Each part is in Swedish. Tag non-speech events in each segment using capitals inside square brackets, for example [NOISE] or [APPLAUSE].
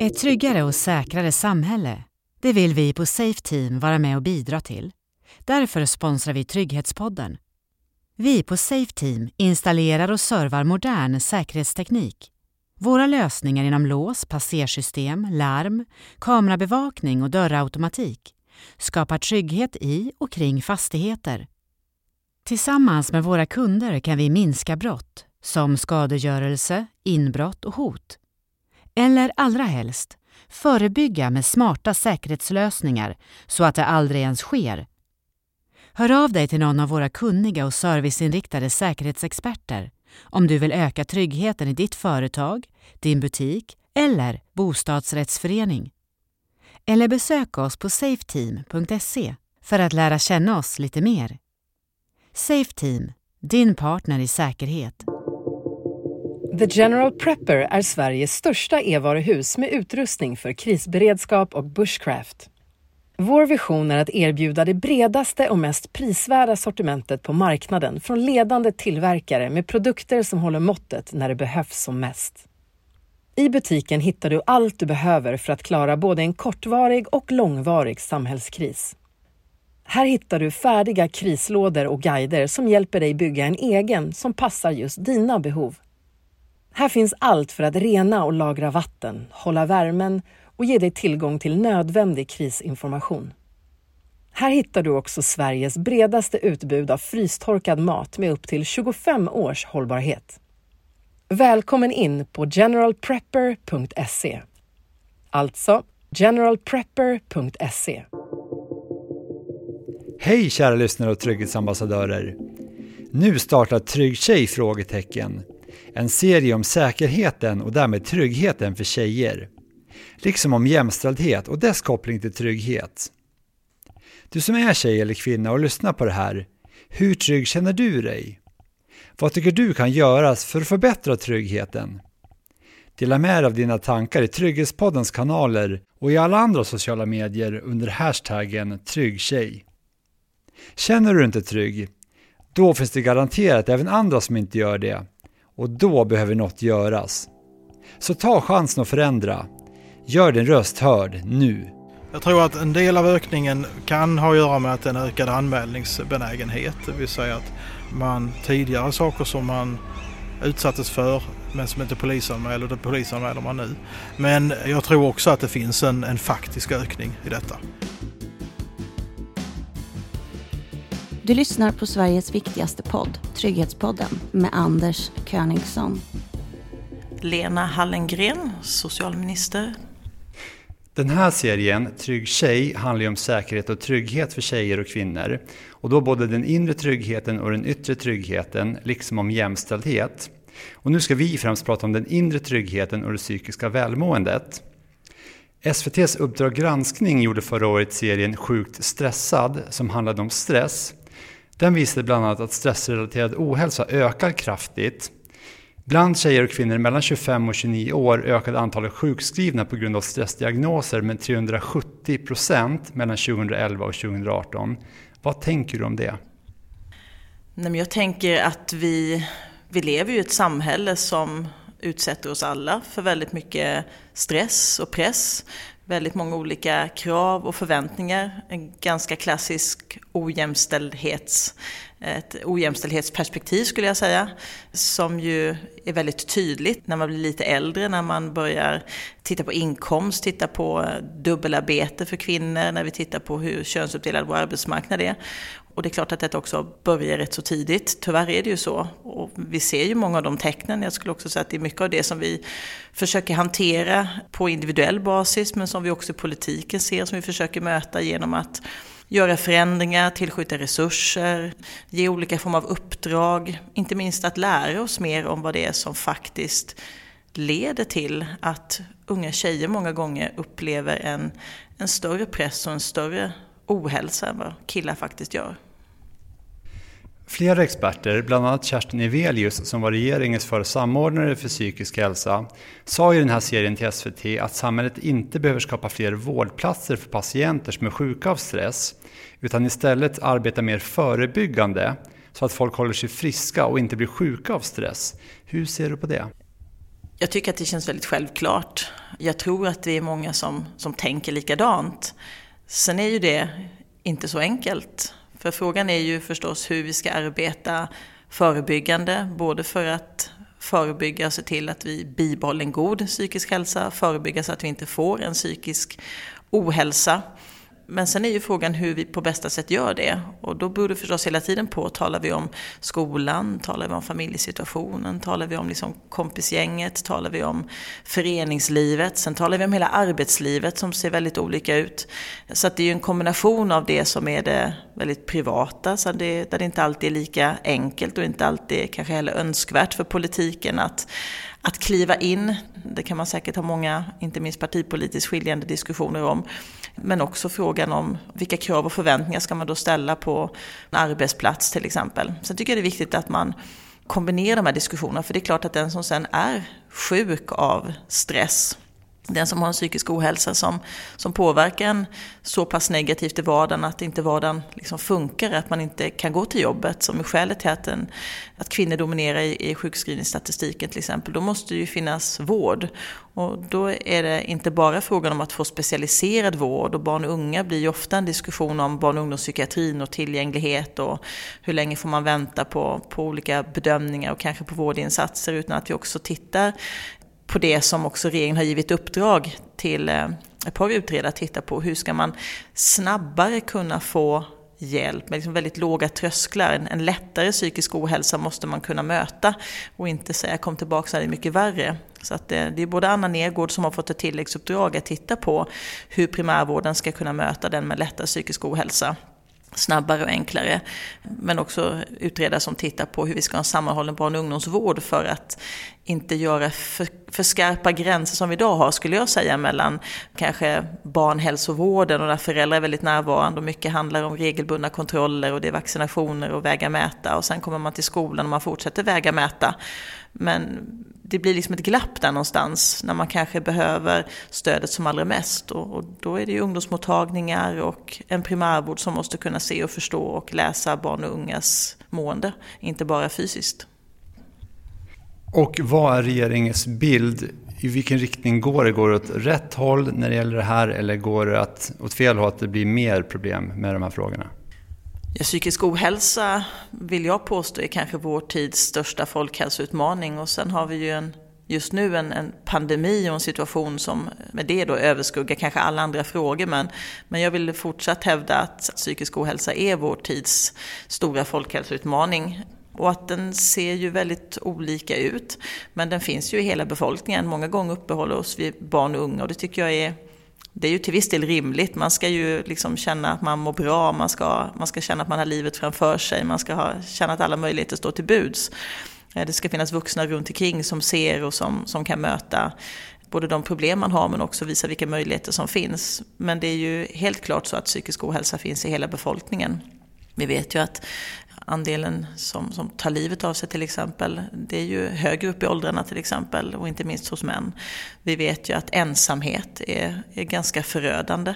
Ett tryggare och säkrare samhälle, det vill vi på Safe Team vara med och bidra till. Därför sponsrar vi Trygghetspodden. Vi på Safe Team installerar och servar modern säkerhetsteknik. Våra lösningar inom lås, passersystem, larm, kamerabevakning och dörrautomatik skapar trygghet i och kring fastigheter. Tillsammans med våra kunder kan vi minska brott som skadegörelse, inbrott och hot. Eller allra helst, förebygga med smarta säkerhetslösningar så att det aldrig ens sker. Hör av dig till någon av våra kunniga och serviceinriktade säkerhetsexperter om du vill öka tryggheten i ditt företag, din butik eller bostadsrättsförening. Eller besök oss på safeteam.se för att lära känna oss lite mer. Safeteam, din partner i säkerhet. The General Prepper är Sveriges största e-varuhus med utrustning för krisberedskap och bushcraft. Vår vision är att erbjuda det bredaste och mest prisvärda sortimentet på marknaden från ledande tillverkare med produkter som håller måttet när det behövs som mest. I butiken hittar du allt du behöver för att klara både en kortvarig och långvarig samhällskris. Här hittar du färdiga krislådor och guider som hjälper dig bygga en egen som passar just dina behov. Här finns allt för att rena och lagra vatten, hålla värmen och ge dig tillgång till nödvändig krisinformation. Här hittar du också Sveriges bredaste utbud av frystorkad mat med upp till 25 års hållbarhet. Välkommen in på generalprepper.se. Alltså generalprepper.se. Hej kära lyssnare och trygghetsambassadörer! Nu startar Trygg Tjej? frågetecken. En serie om säkerheten och därmed tryggheten för tjejer. Liksom om jämställdhet och dess koppling till trygghet. Du som är tjej eller kvinna och lyssnar på det här, hur trygg känner du dig? Vad tycker du kan göras för att förbättra tryggheten? Dela med dig av dina tankar i Trygghetspoddens kanaler och i alla andra sociala medier under hashtaggen tryggtjej. Känner du dig inte trygg? Då finns det garanterat även andra som inte gör det. Och då behöver något göras. Så ta chansen att förändra. Gör din röst hörd nu. Jag tror att en del av ökningen kan ha att göra med att en ökad anmälningsbenägenhet. Det vill säga att man tidigare saker som man utsattes för men som inte polisanmäler, det polisanmäler man nu. Men jag tror också att det finns en, en faktisk ökning i detta. Du lyssnar på Sveriges viktigaste podd, Trygghetspodden, med Anders Königsson. Lena Hallengren, socialminister. Den här serien, Trygg tjej, handlar ju om säkerhet och trygghet för tjejer och kvinnor. Och då både den inre tryggheten och den yttre tryggheten, liksom om jämställdhet. Och nu ska vi främst prata om den inre tryggheten och det psykiska välmåendet. SVTs Uppdrag granskning gjorde förra året serien Sjukt stressad som handlade om stress. Den visade bland annat att stressrelaterad ohälsa ökar kraftigt. Bland tjejer och kvinnor mellan 25 och 29 år ökade antalet sjukskrivna på grund av stressdiagnoser med 370 procent mellan 2011 och 2018. Vad tänker du om det? Nej, men jag tänker att vi, vi lever i ett samhälle som utsätter oss alla för väldigt mycket stress och press. Väldigt många olika krav och förväntningar. En ganska klassisk ojämställdhets, ett ojämställdhetsperspektiv skulle jag säga. Som ju är väldigt tydligt när man blir lite äldre, när man börjar titta på inkomst, titta på dubbelarbete för kvinnor, när vi tittar på hur könsuppdelad vår arbetsmarknad är. Och det är klart att detta också börjar rätt så tidigt. Tyvärr är det ju så. Och vi ser ju många av de tecknen. Jag skulle också säga att det är mycket av det som vi försöker hantera på individuell basis, men som vi också i politiken ser, som vi försöker möta genom att göra förändringar, tillskjuta resurser, ge olika former av uppdrag. Inte minst att lära oss mer om vad det är som faktiskt leder till att unga tjejer många gånger upplever en, en större press och en större ohälsa än vad killar faktiskt gör. Flera experter, bland annat Kerstin Evelius som var regeringens förra samordnare för psykisk hälsa, sa i den här serien till SVT att samhället inte behöver skapa fler vårdplatser för patienter som är sjuka av stress, utan istället arbeta mer förebyggande så att folk håller sig friska och inte blir sjuka av stress. Hur ser du på det? Jag tycker att det känns väldigt självklart. Jag tror att vi är många som, som tänker likadant. Sen är ju det inte så enkelt. För frågan är ju förstås hur vi ska arbeta förebyggande, både för att förebygga och se till att vi bibehåller en god psykisk hälsa, förebygga så att vi inte får en psykisk ohälsa. Men sen är ju frågan hur vi på bästa sätt gör det. Och då beror det förstås hela tiden på, talar vi om skolan, talar vi om familjesituationen, talar vi om liksom kompisgänget, talar vi om föreningslivet, sen talar vi om hela arbetslivet som ser väldigt olika ut. Så att det är ju en kombination av det som är det väldigt privata, så det, där det inte alltid är lika enkelt och inte alltid kanske heller önskvärt för politiken att att kliva in. Det kan man säkert ha många, inte minst partipolitiskt skiljande diskussioner om. Men också frågan om vilka krav och förväntningar ska man då ställa på en arbetsplats till exempel. Sen tycker jag det är viktigt att man kombinerar de här diskussionerna, för det är klart att den som sen är sjuk av stress den som har en psykisk ohälsa som, som påverkar en så pass negativt i vardagen att inte vardagen liksom funkar, att man inte kan gå till jobbet, som är skälet till att, en, att kvinnor dominerar i, i sjukskrivningsstatistiken till exempel, då måste det ju finnas vård. Och då är det inte bara frågan om att få specialiserad vård och barn och unga blir ju ofta en diskussion om barn och ungdomspsykiatrin och tillgänglighet och hur länge får man vänta på, på olika bedömningar och kanske på vårdinsatser utan att vi också tittar på det som också regeringen har givit uppdrag till eh, ett par utredare att titta på. Hur ska man snabbare kunna få hjälp med liksom väldigt låga trösklar. En, en lättare psykisk ohälsa måste man kunna möta och inte säga kom tillbaka, det är mycket värre. Så att det, det är både Anna Nergård som har fått ett tilläggsuppdrag att titta på hur primärvården ska kunna möta den med lättare psykisk ohälsa snabbare och enklare. Men också utredare som tittar på hur vi ska ha en sammanhållen barn och ungdomsvård för att inte göra för, för skarpa gränser som vi idag har, skulle jag säga, mellan kanske barnhälsovården och där föräldrar är väldigt närvarande och mycket handlar om regelbundna kontroller och det är vaccinationer och väga mäta och sen kommer man till skolan och man fortsätter väga mäta. Men det blir liksom ett glapp där någonstans när man kanske behöver stödet som allra mest. Och, och, då är det ju ungdomsmottagningar och en primärvård som måste kunna se och förstå och läsa barn och ungas mående, inte bara fysiskt. Och vad är regeringens bild? I vilken riktning går det? Går det åt rätt håll när det gäller det här eller går det att, åt fel håll, att det blir mer problem med de här frågorna? Psykisk ohälsa vill jag påstå är kanske vår tids största folkhälsoutmaning och sen har vi ju en, just nu en, en pandemi och en situation som med det då överskuggar kanske alla andra frågor men, men jag vill fortsatt hävda att psykisk ohälsa är vår tids stora folkhälsoutmaning och att den ser ju väldigt olika ut. Men den finns ju i hela befolkningen. Många gånger uppehåller oss vid barn och unga och det tycker jag är det är ju till viss del rimligt. Man ska ju liksom känna att man mår bra, man ska, man ska känna att man har livet framför sig, man ska ha, känna att alla möjligheter står till buds. Eh, det ska finnas vuxna runt omkring som ser och som, som kan möta både de problem man har men också visa vilka möjligheter som finns. Men det är ju helt klart så att psykisk ohälsa finns i hela befolkningen. Vi vet ju att andelen som, som tar livet av sig till exempel, det är ju högre upp i åldrarna till exempel och inte minst hos män. Vi vet ju att ensamhet är, är ganska förödande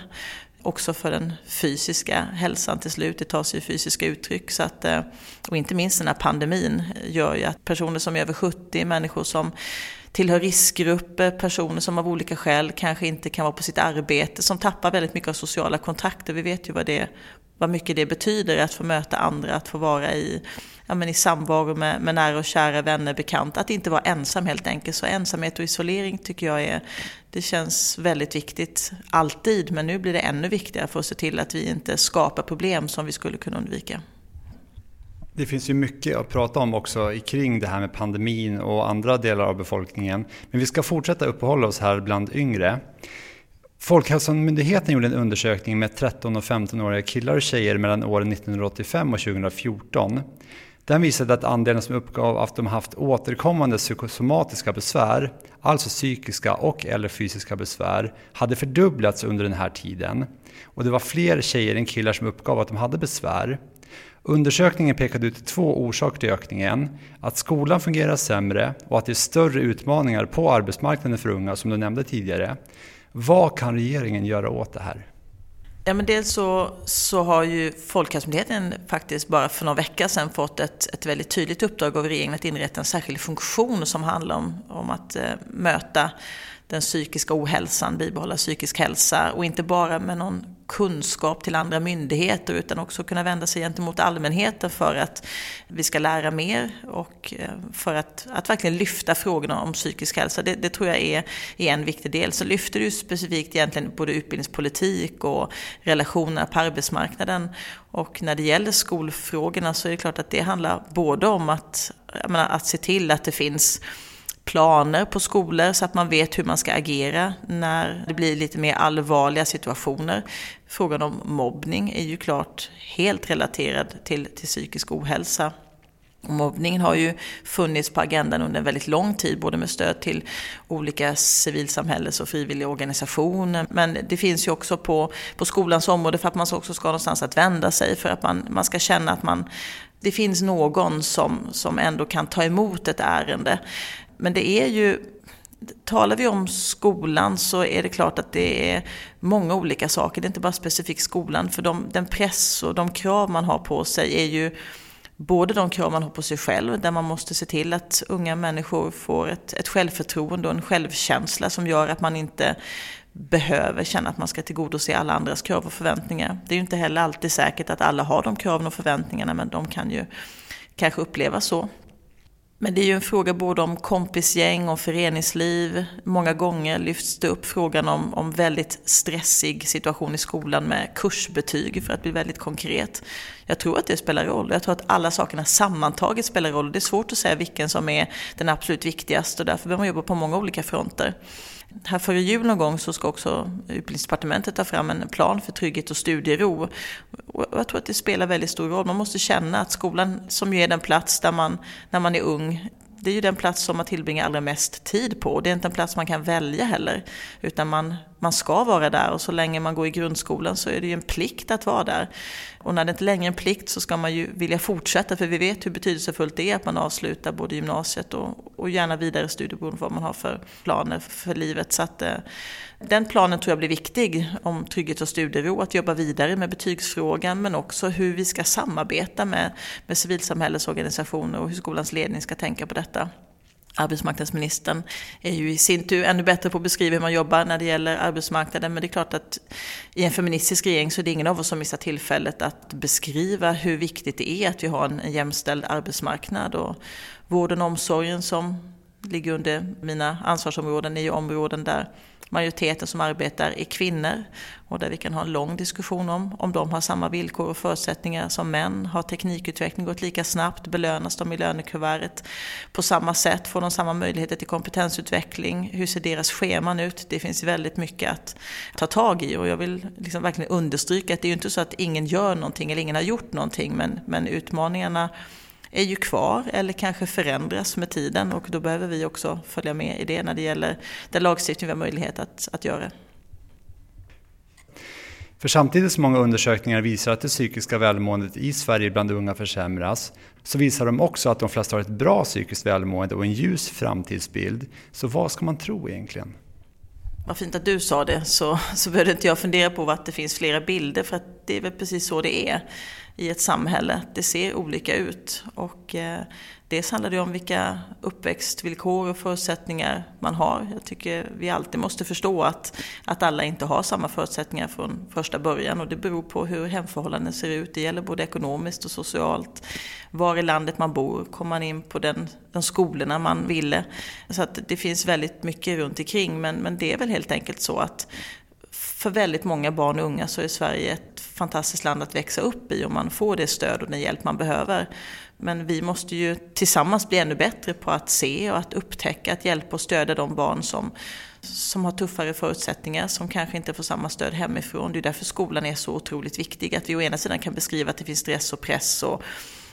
också för den fysiska hälsan till slut. Det tar sig fysiska uttryck. Så att, eh, och inte minst den här pandemin gör ju att personer som är över 70, människor som tillhör riskgrupper, personer som av olika skäl kanske inte kan vara på sitt arbete, som tappar väldigt mycket av sociala kontakter. Vi vet ju vad det vad mycket det betyder att få möta andra, att få vara i, ja, men i samvaro med, med nära och kära vänner, bekanta. Att inte vara ensam helt enkelt. Så ensamhet och isolering tycker jag är, det känns väldigt viktigt alltid. Men nu blir det ännu viktigare för att se till att vi inte skapar problem som vi skulle kunna undvika. Det finns ju mycket att prata om också kring det här med pandemin och andra delar av befolkningen. Men vi ska fortsätta uppehålla oss här bland yngre. Folkhälsomyndigheten gjorde en undersökning med 13 och 15-åriga killar och tjejer mellan åren 1985 och 2014. Den visade att andelen som uppgav att de haft återkommande psykosomatiska besvär, alltså psykiska och eller fysiska besvär, hade fördubblats under den här tiden. Och det var fler tjejer än killar som uppgav att de hade besvär. Undersökningen pekade ut två orsaker till ökningen. Att skolan fungerar sämre och att det är större utmaningar på arbetsmarknaden för unga som du nämnde tidigare. Vad kan regeringen göra åt det här? Ja, men dels så, så har ju Folkhälsomyndigheten faktiskt bara för några veckor sedan fått ett, ett väldigt tydligt uppdrag av regeringen att inrätta en särskild funktion som handlar om, om att eh, möta den psykiska ohälsan, bibehålla psykisk hälsa och inte bara med någon kunskap till andra myndigheter utan också kunna vända sig gentemot allmänheten för att vi ska lära mer och eh, för att, att verkligen lyfta frågorna om psykisk hälsa. Det, det tror jag är, är en viktig del. Så lyfter du specifikt egentligen både utbildningspolitik och relationerna på arbetsmarknaden. Och när det gäller skolfrågorna så är det klart att det handlar både om att, menar, att se till att det finns planer på skolor så att man vet hur man ska agera när det blir lite mer allvarliga situationer. Frågan om mobbning är ju klart helt relaterad till, till psykisk ohälsa. Mobbningen har ju funnits på agendan under en väldigt lång tid, både med stöd till olika civilsamhälles och frivilliga organisationer. Men det finns ju också på, på skolans område för att man också ska ha någonstans att vända sig, för att man, man ska känna att man, det finns någon som, som ändå kan ta emot ett ärende. Men det är ju, talar vi om skolan så är det klart att det är många olika saker. Det är inte bara specifikt skolan. För de, den press och de krav man har på sig är ju både de krav man har på sig själv, där man måste se till att unga människor får ett, ett självförtroende och en självkänsla som gör att man inte behöver känna att man ska tillgodose alla andras krav och förväntningar. Det är ju inte heller alltid säkert att alla har de kraven och förväntningarna, men de kan ju kanske upplevas så. Men det är ju en fråga både om kompisgäng och föreningsliv. Många gånger lyfts det upp frågan om, om väldigt stressig situation i skolan med kursbetyg för att bli väldigt konkret. Jag tror att det spelar roll. Jag tror att alla sakerna sammantaget spelar roll. Det är svårt att säga vilken som är den absolut viktigaste och därför behöver man jobba på många olika fronter. Här före jul någon gång så ska också Utbildningsdepartementet ta fram en plan för trygghet och studiero. Och jag tror att det spelar väldigt stor roll. Man måste känna att skolan, som ju är den plats där man, när man är ung, det är ju den plats som man tillbringar allra mest tid på. Det är inte en plats man kan välja heller. Utan man, man ska vara där och så länge man går i grundskolan så är det ju en plikt att vara där. Och när det inte längre är en plikt så ska man ju vilja fortsätta för vi vet hur betydelsefullt det är att man avslutar både gymnasiet och, och gärna vidare studier beroende på vad man har för planer för livet. Så att, eh, den planen tror jag blir viktig om trygghet och studiero, att jobba vidare med betygsfrågan men också hur vi ska samarbeta med, med civilsamhällesorganisationer och hur skolans ledning ska tänka på detta. Arbetsmarknadsministern är ju i sin tur ännu bättre på att beskriva hur man jobbar när det gäller arbetsmarknaden. Men det är klart att i en feministisk regering så är det ingen av oss som missar tillfället att beskriva hur viktigt det är att vi har en jämställd arbetsmarknad. Och vården och omsorgen som ligger under mina ansvarsområden är ju områden där majoriteten som arbetar är kvinnor och där vi kan ha en lång diskussion om om de har samma villkor och förutsättningar som män. Har teknikutveckling gått lika snabbt? Belönas de i lönekuvertet på samma sätt? Får de samma möjligheter till kompetensutveckling? Hur ser deras scheman ut? Det finns väldigt mycket att ta tag i och jag vill liksom verkligen understryka att det är ju inte så att ingen gör någonting eller ingen har gjort någonting men, men utmaningarna är ju kvar eller kanske förändras med tiden och då behöver vi också följa med i det när det gäller den lagstiftning vi har möjlighet att, att göra. För samtidigt som många undersökningar visar att det psykiska välmåendet i Sverige bland unga försämras, så visar de också att de flesta har ett bra psykiskt välmående och en ljus framtidsbild. Så vad ska man tro egentligen? Vad fint att du sa det, så, så behöver inte jag fundera på att det finns flera bilder, för att det är väl precis så det är i ett samhälle. Det ser olika ut. Och eh, dels handlar det om vilka uppväxtvillkor och förutsättningar man har. Jag tycker vi alltid måste förstå att, att alla inte har samma förutsättningar från första början och det beror på hur hemförhållanden ser ut. Det gäller både ekonomiskt och socialt. Var i landet man bor, kommer man in på den, de skolorna man ville. Så att det finns väldigt mycket runt omkring men, men det är väl helt enkelt så att för väldigt många barn och unga så är Sverige ett fantastiskt land att växa upp i om man får det stöd och den hjälp man behöver. Men vi måste ju tillsammans bli ännu bättre på att se och att upptäcka, att hjälpa och stödja de barn som, som har tuffare förutsättningar, som kanske inte får samma stöd hemifrån. Det är därför skolan är så otroligt viktig. Att vi å ena sidan kan beskriva att det finns stress och press och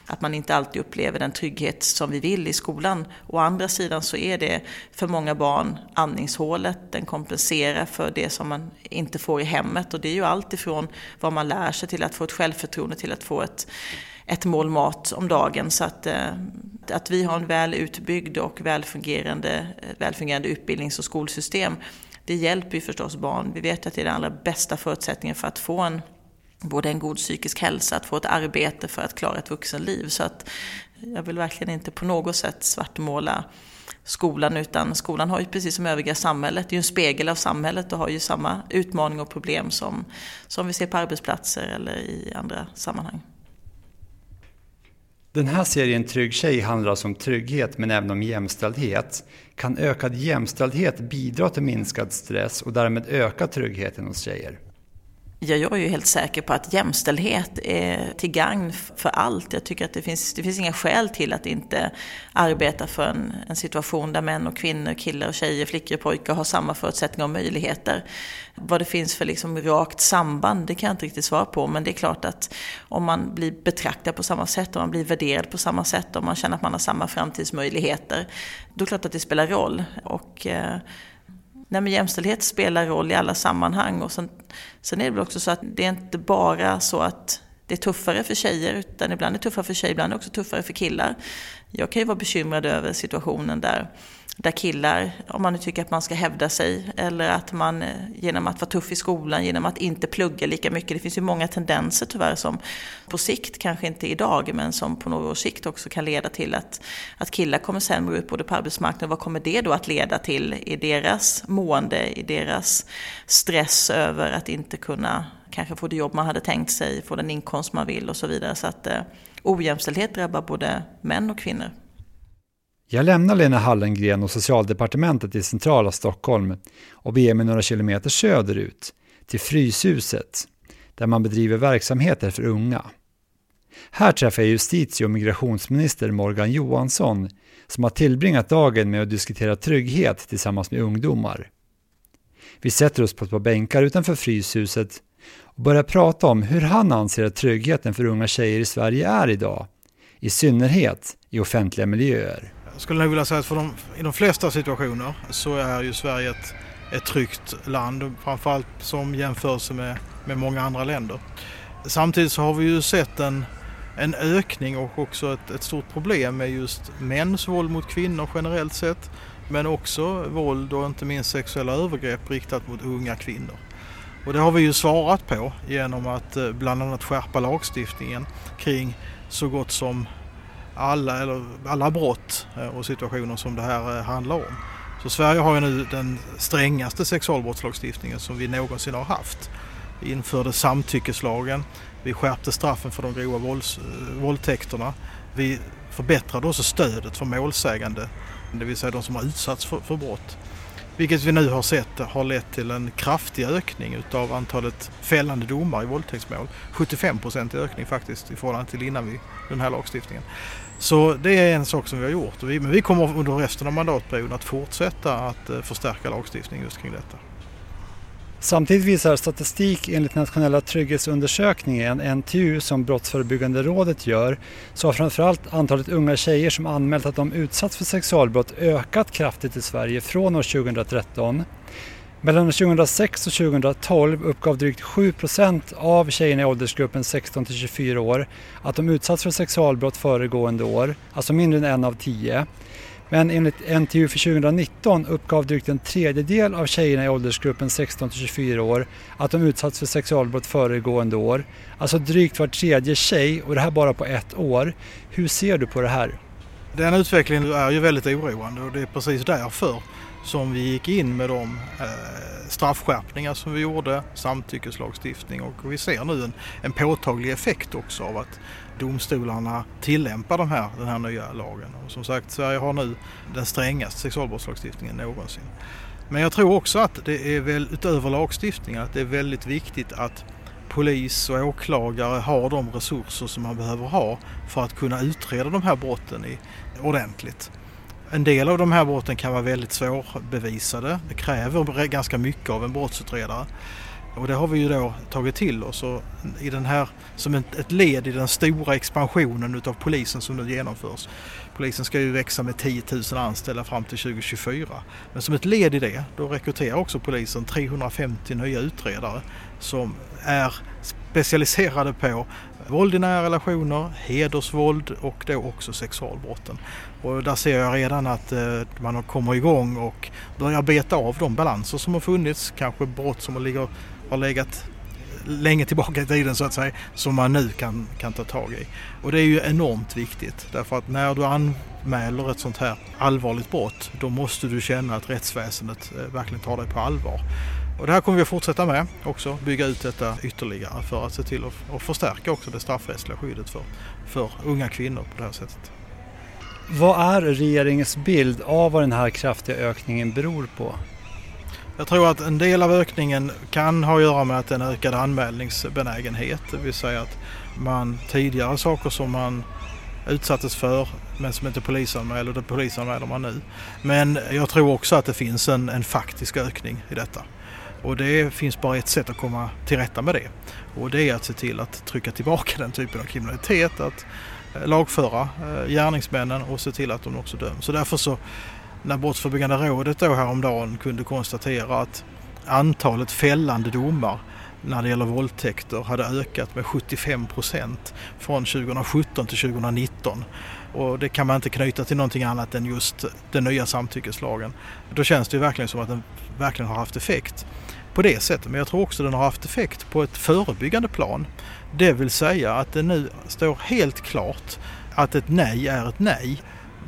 att man inte alltid upplever den trygghet som vi vill i skolan. Å andra sidan så är det för många barn andningshålet, den kompenserar för det som man inte får i hemmet och det är ju allt ifrån vad man lär sig till att få ett självförtroende till att få ett ett mål mat om dagen. Så att, eh, att vi har en väl utbyggd och välfungerande, välfungerande utbildnings och skolsystem, det hjälper ju förstås barn. Vi vet att det är den allra bästa förutsättningen för att få en både en god psykisk hälsa, att få ett arbete för att klara ett vuxenliv. Så att jag vill verkligen inte på något sätt svartmåla skolan utan skolan har ju precis som övriga samhället, det är ju en spegel av samhället och har ju samma utmaning och problem som, som vi ser på arbetsplatser eller i andra sammanhang. Den här serien Trygg tjej handlar alltså om trygghet men även om jämställdhet. Kan ökad jämställdhet bidra till minskad stress och därmed öka tryggheten hos tjejer? Ja, jag är ju helt säker på att jämställdhet är till gagn för allt. Jag tycker att det finns, det finns inga skäl till att inte arbeta för en, en situation där män och kvinnor, killar och tjejer, flickor och pojkar har samma förutsättningar och möjligheter. Vad det finns för liksom rakt samband, det kan jag inte riktigt svara på. Men det är klart att om man blir betraktad på samma sätt, om man blir värderad på samma sätt, om man känner att man har samma framtidsmöjligheter, då är det klart att det spelar roll. Och, eh, Nej, men jämställdhet spelar roll i alla sammanhang. Och sen, sen är det väl också så att det är inte bara så att det är tuffare för tjejer, utan ibland är det tuffare för tjejer, ibland är det också tuffare för killar. Jag kan ju vara bekymrad över situationen där där killar, om man nu tycker att man ska hävda sig eller att man eh, genom att vara tuff i skolan, genom att inte plugga lika mycket. Det finns ju många tendenser tyvärr som på sikt, kanske inte idag, men som på några års sikt också kan leda till att, att killar kommer sämre ut både på arbetsmarknaden. Vad kommer det då att leda till i deras mående, i deras stress över att inte kunna kanske få det jobb man hade tänkt sig, få den inkomst man vill och så vidare. Så att eh, ojämställdhet drabbar både män och kvinnor. Jag lämnar Lena Hallengren och socialdepartementet i centrala Stockholm och beger mig några kilometer söderut, till Fryshuset, där man bedriver verksamheter för unga. Här träffar jag justitie och migrationsminister Morgan Johansson som har tillbringat dagen med att diskutera trygghet tillsammans med ungdomar. Vi sätter oss på ett par bänkar utanför Fryshuset och börjar prata om hur han anser att tryggheten för unga tjejer i Sverige är idag, i synnerhet i offentliga miljöer. Jag skulle nog vilja säga att för de, i de flesta situationer så är ju Sverige ett, ett tryggt land, framförallt som jämförelse med, med många andra länder. Samtidigt så har vi ju sett en, en ökning och också ett, ett stort problem med just mäns våld mot kvinnor generellt sett, men också våld och inte minst sexuella övergrepp riktat mot unga kvinnor. Och det har vi ju svarat på genom att eh, bland annat skärpa lagstiftningen kring så gott som alla, eller alla brott eh, och situationer som det här eh, handlar om. Så Sverige har ju nu den strängaste sexualbrottslagstiftningen som vi någonsin har haft. Vi införde samtyckeslagen, vi skärpte straffen för de grova vålds, eh, våldtäkterna. Vi förbättrade också stödet för målsägande, det vill säga de som har utsatts för, för brott. Vilket vi nu har sett har lett till en kraftig ökning utav antalet fällande domar i våldtäktsmål. 75% ökning faktiskt i förhållande till innan vi, den här lagstiftningen. Så det är en sak som vi har gjort. Men vi kommer under resten av mandatperioden att fortsätta att eh, förstärka lagstiftningen just kring detta. Samtidigt visar statistik enligt nationella trygghetsundersökningen, NTU, som Brottsförebyggande rådet gör, så har framförallt antalet unga tjejer som anmält att de utsatts för sexualbrott ökat kraftigt i Sverige från år 2013. Mellan 2006 och 2012 uppgav drygt 7 procent av tjejerna i åldersgruppen 16 till 24 år att de utsatts för sexualbrott föregående år, alltså mindre än en av tio. Men enligt NTU för 2019 uppgav drygt en tredjedel av tjejerna i åldersgruppen 16 till 24 år att de utsatts för sexualbrott föregående år. Alltså drygt var tredje tjej och det här bara på ett år. Hur ser du på det här? Den utvecklingen är ju väldigt oroande och det är precis därför som vi gick in med de eh, straffskärpningar som vi gjorde, samtyckeslagstiftning och vi ser nu en, en påtaglig effekt också av att domstolarna tillämpar de här, den här nya lagen. Och som sagt, Sverige har nu den strängaste sexualbrottslagstiftningen någonsin. Men jag tror också att det är väl utöver lagstiftningen att det är väldigt viktigt att polis och åklagare har de resurser som man behöver ha för att kunna utreda de här brotten i, ordentligt. En del av de här brotten kan vara väldigt svårbevisade. Det kräver ganska mycket av en brottsutredare. Och det har vi ju då tagit till oss och i den här, som ett, led i den stora expansionen utav polisen som nu genomförs. Polisen ska ju växa med 10 000 anställda fram till 2024. Men som ett led i det, då rekryterar också polisen 350 nya utredare som är specialiserade på våld i nära relationer, hedersvåld och då också sexualbrotten. Och där ser jag redan att eh, man kommer igång och börjar beta av de balanser som har funnits, kanske brott som har, har legat länge tillbaka i tiden så att säga, som man nu kan, kan ta tag i. Och det är ju enormt viktigt därför att när du anmäler ett sånt här allvarligt brott då måste du känna att rättsväsendet eh, verkligen tar dig på allvar. Och det här kommer vi att fortsätta med också, bygga ut detta ytterligare för att se till att, att förstärka också det straffrättsliga skyddet för, för unga kvinnor på det här sättet. Vad är regeringens bild av vad den här kraftiga ökningen beror på? Jag tror att en del av ökningen kan ha att göra med att en ökad anmälningsbenägenhet, det vill säga att man tidigare saker som man utsattes för men som inte polisanmäler, det polisanmäler man nu. Men jag tror också att det finns en, en faktisk ökning i detta. Och det finns bara ett sätt att komma till rätta med det. Och det är att se till att trycka tillbaka den typen av kriminalitet, att eh, lagföra eh, gärningsmännen och se till att de också döms. Så därför så när Brottsförebyggande rådet då häromdagen kunde konstatera att antalet fällande domar när det gäller våldtäkter hade ökat med 75 procent från 2017 till 2019. Och det kan man inte knyta till någonting annat än just den nya samtyckeslagen. Då känns det ju verkligen som att den verkligen har haft effekt på det sättet. Men jag tror också den har haft effekt på ett förebyggande plan. Det vill säga att det nu står helt klart att ett nej är ett nej.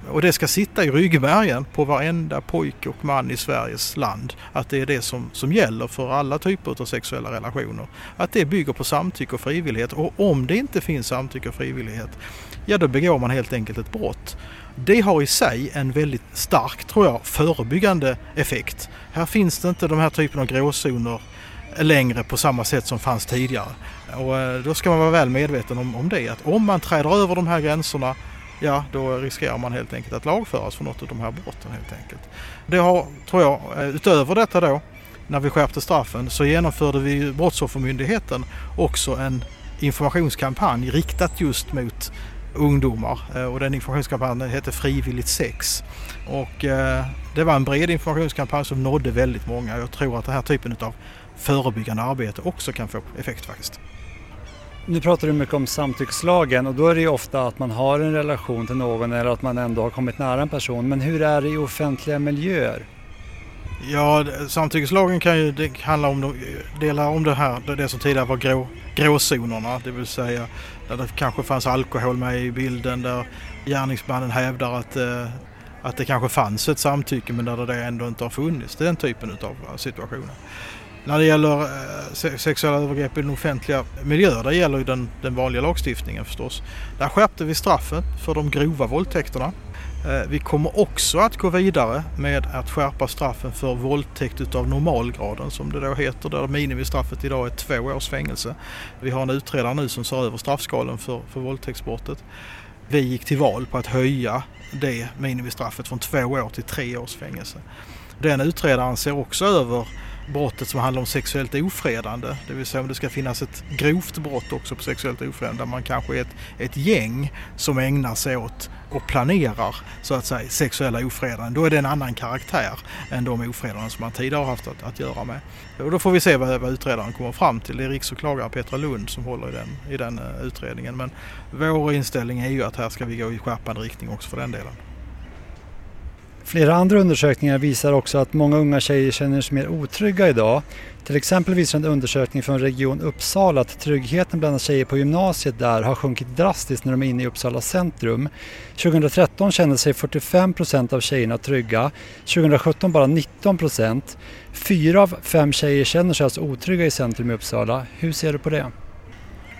Och det ska sitta i ryggmärgen på varenda pojke och man i Sveriges land. Att det är det som, som gäller för alla typer av sexuella relationer. Att det bygger på samtycke och frivillighet. Och om det inte finns samtycke och frivillighet, ja då begår man helt enkelt ett brott. Det har i sig en väldigt stark, tror jag, förebyggande effekt. Här finns det inte de här typen av gråzoner längre på samma sätt som fanns tidigare. Och eh, då ska man vara väl medveten om, om det, att om man träder över de här gränserna ja då riskerar man helt enkelt att lagföras för något av de här brotten helt enkelt. Det har, tror jag, eh, utöver detta då, när vi skärpte straffen så genomförde vi Brottsoffermyndigheten också en informationskampanj riktat just mot ungdomar eh, och den informationskampanjen hette Frivilligt sex. Och eh, det var en bred informationskampanj som nådde väldigt många. Jag tror att den här typen av förebyggande arbete också kan få effekt faktiskt. Nu pratar du mycket om samtyckslagen och då är det ju ofta att man har en relation till någon eller att man ändå har kommit nära en person. Men hur är det i offentliga miljöer? Ja, samtyckeslagen kan ju handla om delar om det här, det som tidigare var grå, gråzonerna, det vill säga där det kanske fanns alkohol med i bilden, där gärningsmannen hävdar att, eh, att det kanske fanns ett samtycke men där det ändå inte har funnits. Den typen av eh, situationer. När det gäller eh, sexuella övergrepp i den offentliga miljön, där gäller ju den, den vanliga lagstiftningen förstås. Där skärpte vi straffen för de grova våldtäkterna. Eh, vi kommer också att gå vidare med att skärpa straffen för våldtäkt utav normalgraden som det då heter, där minimistraffet idag är två års fängelse. Vi har en utredare nu som ser över straffskalan för, för våldtäktsbrottet. Vi gick till val på att höja det minimistraffet från två år till tre års fängelse. Den utredaren ser också över brottet som handlar om sexuellt ofredande. Det vill säga om det ska finnas ett grovt brott också på sexuellt ofredande där man kanske är ett, ett gäng som ägnar sig åt och planerar så att säga sexuella ofredanden. Då är det en annan karaktär än de ofredanden som man tidigare har haft att, att göra med. Och då får vi se vad, vad utredaren kommer fram till. Det är riksåklagare Petra Lund som håller i den, i den eh, utredningen. Men vår inställning är ju att här ska vi gå i skärpande riktning också för den delen. Flera andra undersökningar visar också att många unga tjejer känner sig mer otrygga idag. Till exempel visar en undersökning från Region Uppsala att tryggheten bland tjejer på gymnasiet där har sjunkit drastiskt när de är inne i Uppsala centrum. 2013 kände sig 45 procent av tjejerna trygga, 2017 bara 19 procent. Fyra av fem tjejer känner sig alltså otrygga i centrum i Uppsala. Hur ser du på det?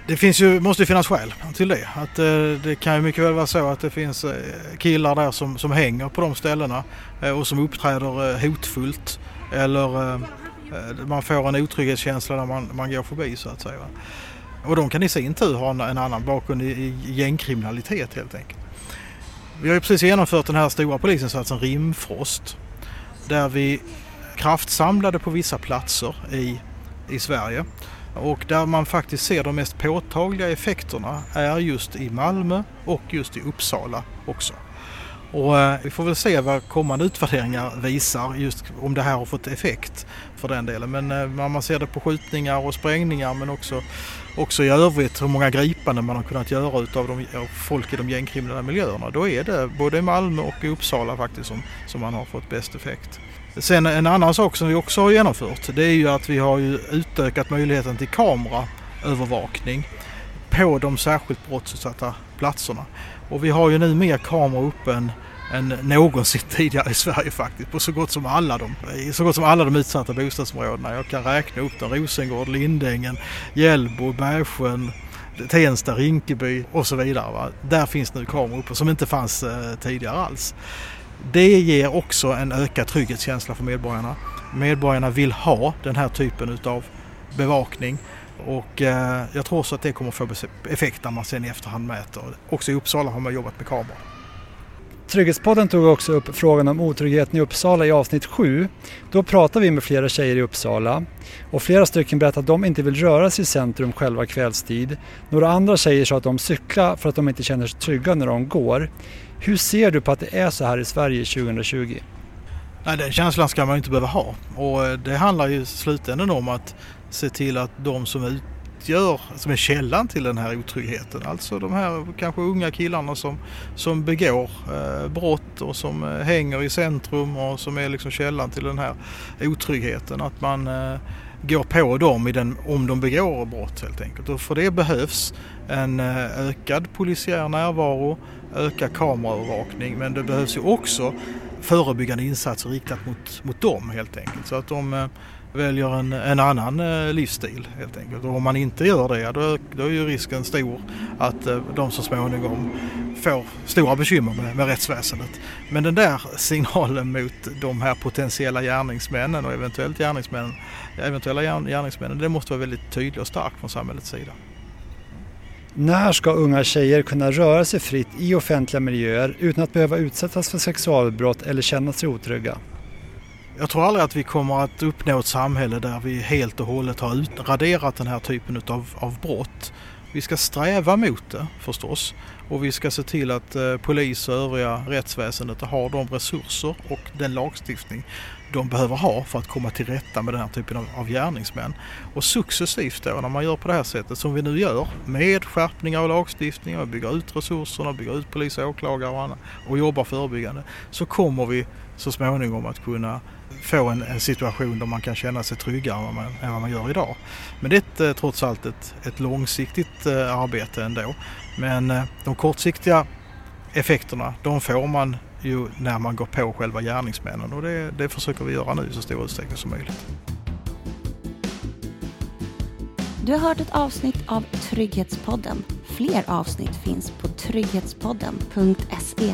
Det finns ju, måste ju finnas skäl till det. Att, eh, det kan ju mycket väl vara så att det finns eh, killar där som, som hänger på de ställena eh, och som uppträder eh, hotfullt. Eller eh, eh, man får en otrygghetskänsla när man, man går förbi så att säga. Och de kan i sin tur ha en, en annan bakgrund i, i gängkriminalitet helt enkelt. Vi har ju precis genomfört den här stora polisinsatsen Rimfrost. Där vi kraftsamlade på vissa platser i, i Sverige och där man faktiskt ser de mest påtagliga effekterna är just i Malmö och just i Uppsala också. Och eh, vi får väl se vad kommande utvärderingar visar just om det här har fått effekt för den delen. Men eh, man ser det på skjutningar och sprängningar men också, också i övrigt hur många gripanden man har kunnat göra utav de, av folk i de gängkriminella miljöerna. Då är det både i Malmö och i Uppsala faktiskt som, som man har fått bäst effekt. Sen en annan sak som vi också har genomfört det är ju att vi har ju utökat möjligheten till kameraövervakning på de särskilt brottsutsatta platserna. Och vi har ju nu mer kameror uppe än, än någonsin [LAUGHS] tidigare i Sverige faktiskt på så gott som alla de, så gott som alla de utsatta bostadsområdena. Jag kan räkna upp dem. Rosengård, Lindängen, Hjällbo, Bergsjön, Tensta, Rinkeby och så vidare. Va? Där finns nu kameror uppe som inte fanns eh, tidigare alls. Det ger också en ökad trygghetskänsla för medborgarna. Medborgarna vill ha den här typen utav bevakning och eh, jag tror också att det kommer få effekt när man sen i efterhand mäter. Också i Uppsala har man jobbat med kameror. Trygghetspodden tog också upp frågan om otryggheten i Uppsala i avsnitt 7. Då pratade vi med flera tjejer i Uppsala och flera stycken berättade att de inte vill röra sig i centrum själva kvällstid. Några andra tjejer sa att de cyklar för att de inte känner sig trygga när de går. Hur ser du på att det är så här i Sverige 2020? Nej, den känslan ska man inte behöva ha och eh, det handlar ju i slutändan om att se till att de som utgör, som är källan till den här otryggheten, alltså de här kanske unga killarna som, som begår eh, brott och som eh, hänger i centrum och som är liksom källan till den här otryggheten, att man eh, går på dem i den, om de begår brott helt enkelt. Och för det behövs en eh, ökad polisiär närvaro, ökad kameraövervakning men det behövs ju också förebyggande insatser riktat mot, mot dem helt enkelt. Så att de eh, väljer en, en annan eh, livsstil helt enkelt. Och om man inte gör det då, då är ju risken stor att eh, de så småningom får stora bekymmer med, med rättsväsendet. Men den där signalen mot de här potentiella gärningsmännen och eventuellt gärningsmännen, eventuella gärningsmännen, det måste vara väldigt tydlig och stark från samhällets sida. När ska unga tjejer kunna röra sig fritt i offentliga miljöer utan att behöva utsättas för sexualbrott eller känna sig otrygga? Jag tror aldrig att vi kommer att uppnå ett samhälle där vi helt och hållet har utraderat den här typen av, av brott. Vi ska sträva mot det förstås och vi ska se till att eh, polis och övriga rättsväsendet har de resurser och den lagstiftning de behöver ha för att komma till rätta med den här typen av, av gärningsmän. Och successivt då när man gör på det här sättet som vi nu gör med skärpningar av lagstiftning och bygger ut resurserna, bygger ut polis och åklagare och, annat, och jobbar förebyggande så kommer vi så småningom att kunna få en, en, situation där man kan känna sig tryggare än vad man, än vad man gör idag. Men det är ett, eh, trots allt ett, ett långsiktigt eh, arbete ändå. Men eh, de kortsiktiga effekterna de får man ju när man går på själva gärningsmännen och det, det försöker vi göra nu i så stor utsträckning som möjligt. Du har hört ett avsnitt av Trygghetspodden. Fler avsnitt finns på trygghetspodden.se